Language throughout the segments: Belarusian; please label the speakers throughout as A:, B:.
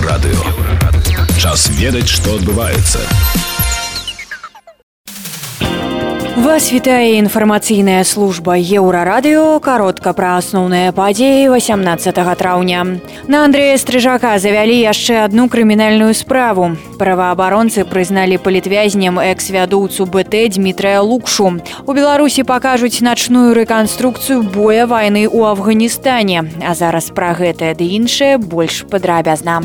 A: Еўрарадыё. Час ведаць, што адбываецца.
B: Вас вітае інфармацыйная служба еўрарадыё каротка пра асноўныя падзеі 18 траўня. На Андрэя стрыжака завялі яшчэ адну крымінальную справу. Праваабаронцы прызналі палітвязнем экс-вядоўцу БТ Дмітрая Лукшу. У Беларусі пакажуць начную рэканструкцыю боя вайны ў Афганістане. А зараз пра гэтае ды іншае больш падрабязна.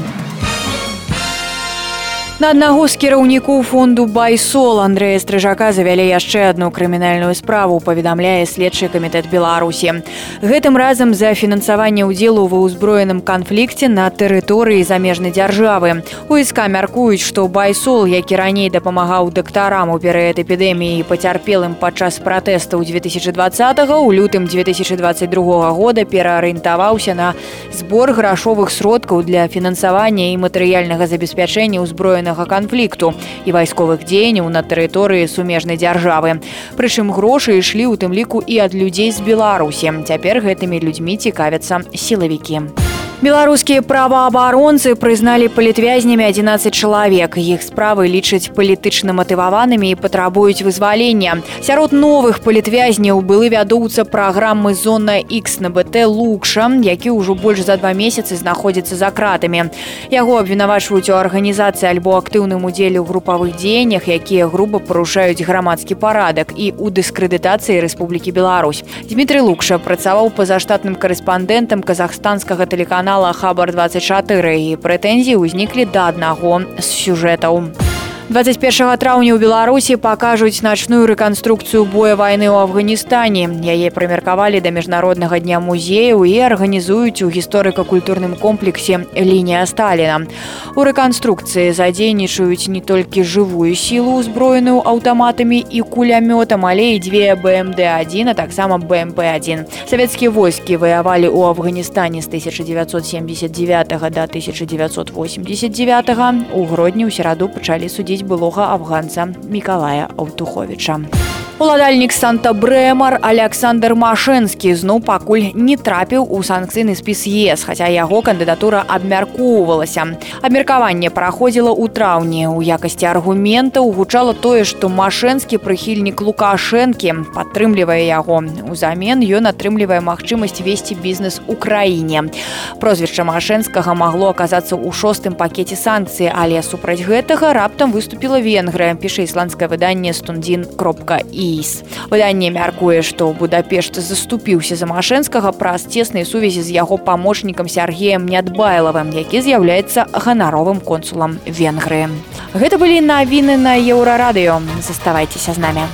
B: На аднаго з кіраўнікоў фонду байсол Андрэя стрыжака завялі яшчэ одну крымінальную справу паведамляе следчы камітэт беларусі. Гэтым разам за фінансаванне ўдзелу ва ўзброеным канфлікце на тэрыторыі замежнай дзяржавы. Уска мяркуюць што байсол які раней дапамагаў дактарам у перыяд эпідэміі пацярпелым падчас пратэста ў 2020 у лютым 2022 года пераарыентаваўся на збор грашовых сродкаў для фінансавання і матэрыяльнага забеспячэння ўзброеных збройнага канфлікту і вайсковых дзеянняў на тэрыторыі сумежнай дзяржавы. Прычым грошы ішлі ў тым ліку і ад людзей з Беларусі. Цяпер гэтымі людзьмі цікавяцца сілавікі. Беларускія праваабаронцы прызналі палітвязнямі 11 чалавек. Іх справы лічаць палітычна матываванымі і патрабуюць вызвалення. Сярод новых палітвязняў былы вядоўца праграмы зона X на БТ Лукша, які ўжо больш за два месяцы знаходзіцца за кратамі. Яго абвінавачваюць у арганізацыі альбо актыўным удзеле ў групавых дзеяннях, якія груба парушаюць грамадскі парадак і ў дыскрэдытацыі Рэспублікі Беларусь. Дмітрий Лукша працаваў пазаштатным карэспандэнтам казахстанскага тэлеканала канала хабар 24 і прэтэнзіі ўзніклі да аднаго з сюжэтаў. 21 траўня ў беларусі пакажуць начную рэканструкцыю боя вайны ў афганістане. Яе прымеркавалі да міжнароднага дня музеяў і арганізуюць у гісторыка-культурным комплексе лінія сталіна у рэканструкцыі задзейнічаюць не толькі жывую сілу узброеную аўтаматамі і кулямётам але і дзве бмд1 а таксама бмп1 савецкія войскі ваявалі ў афганістане з 1979 до 1989 у грудні ў сераду пачалі судзіць судзіць былога афганца мікалая аўтуховича уладальнік санта брэмар александр машэнскі зноў пакуль не трапіў у санкцыйны спіс ес хаця яго кандыдатура абмяркоўвалася. Абмеркаванне праходзіла ў траўні. У якасці аргумента гучала тое што машэнскі прыхільнік лукашэнкі падтрымлівае яго. Узамен ён атрымлівае магчымасць весці бізнес у краіне. Прозвішча машэнскага магло аказацца ў шостым пакеце санкцыі але супраць гэтага раптам выступила венгрыя піша ісландскае выданне стундзін кропка і іс. Выданне мяркуе, што Будапешт заступіўся за Машэнскага праз цеснай сувязі з яго памочнікам Сергеем Нядбайлавым, які з'яўляецца ганаровым консулам Венгрыі. Гэта былі навіны на еўрарадыё. Заставайцеся з намі.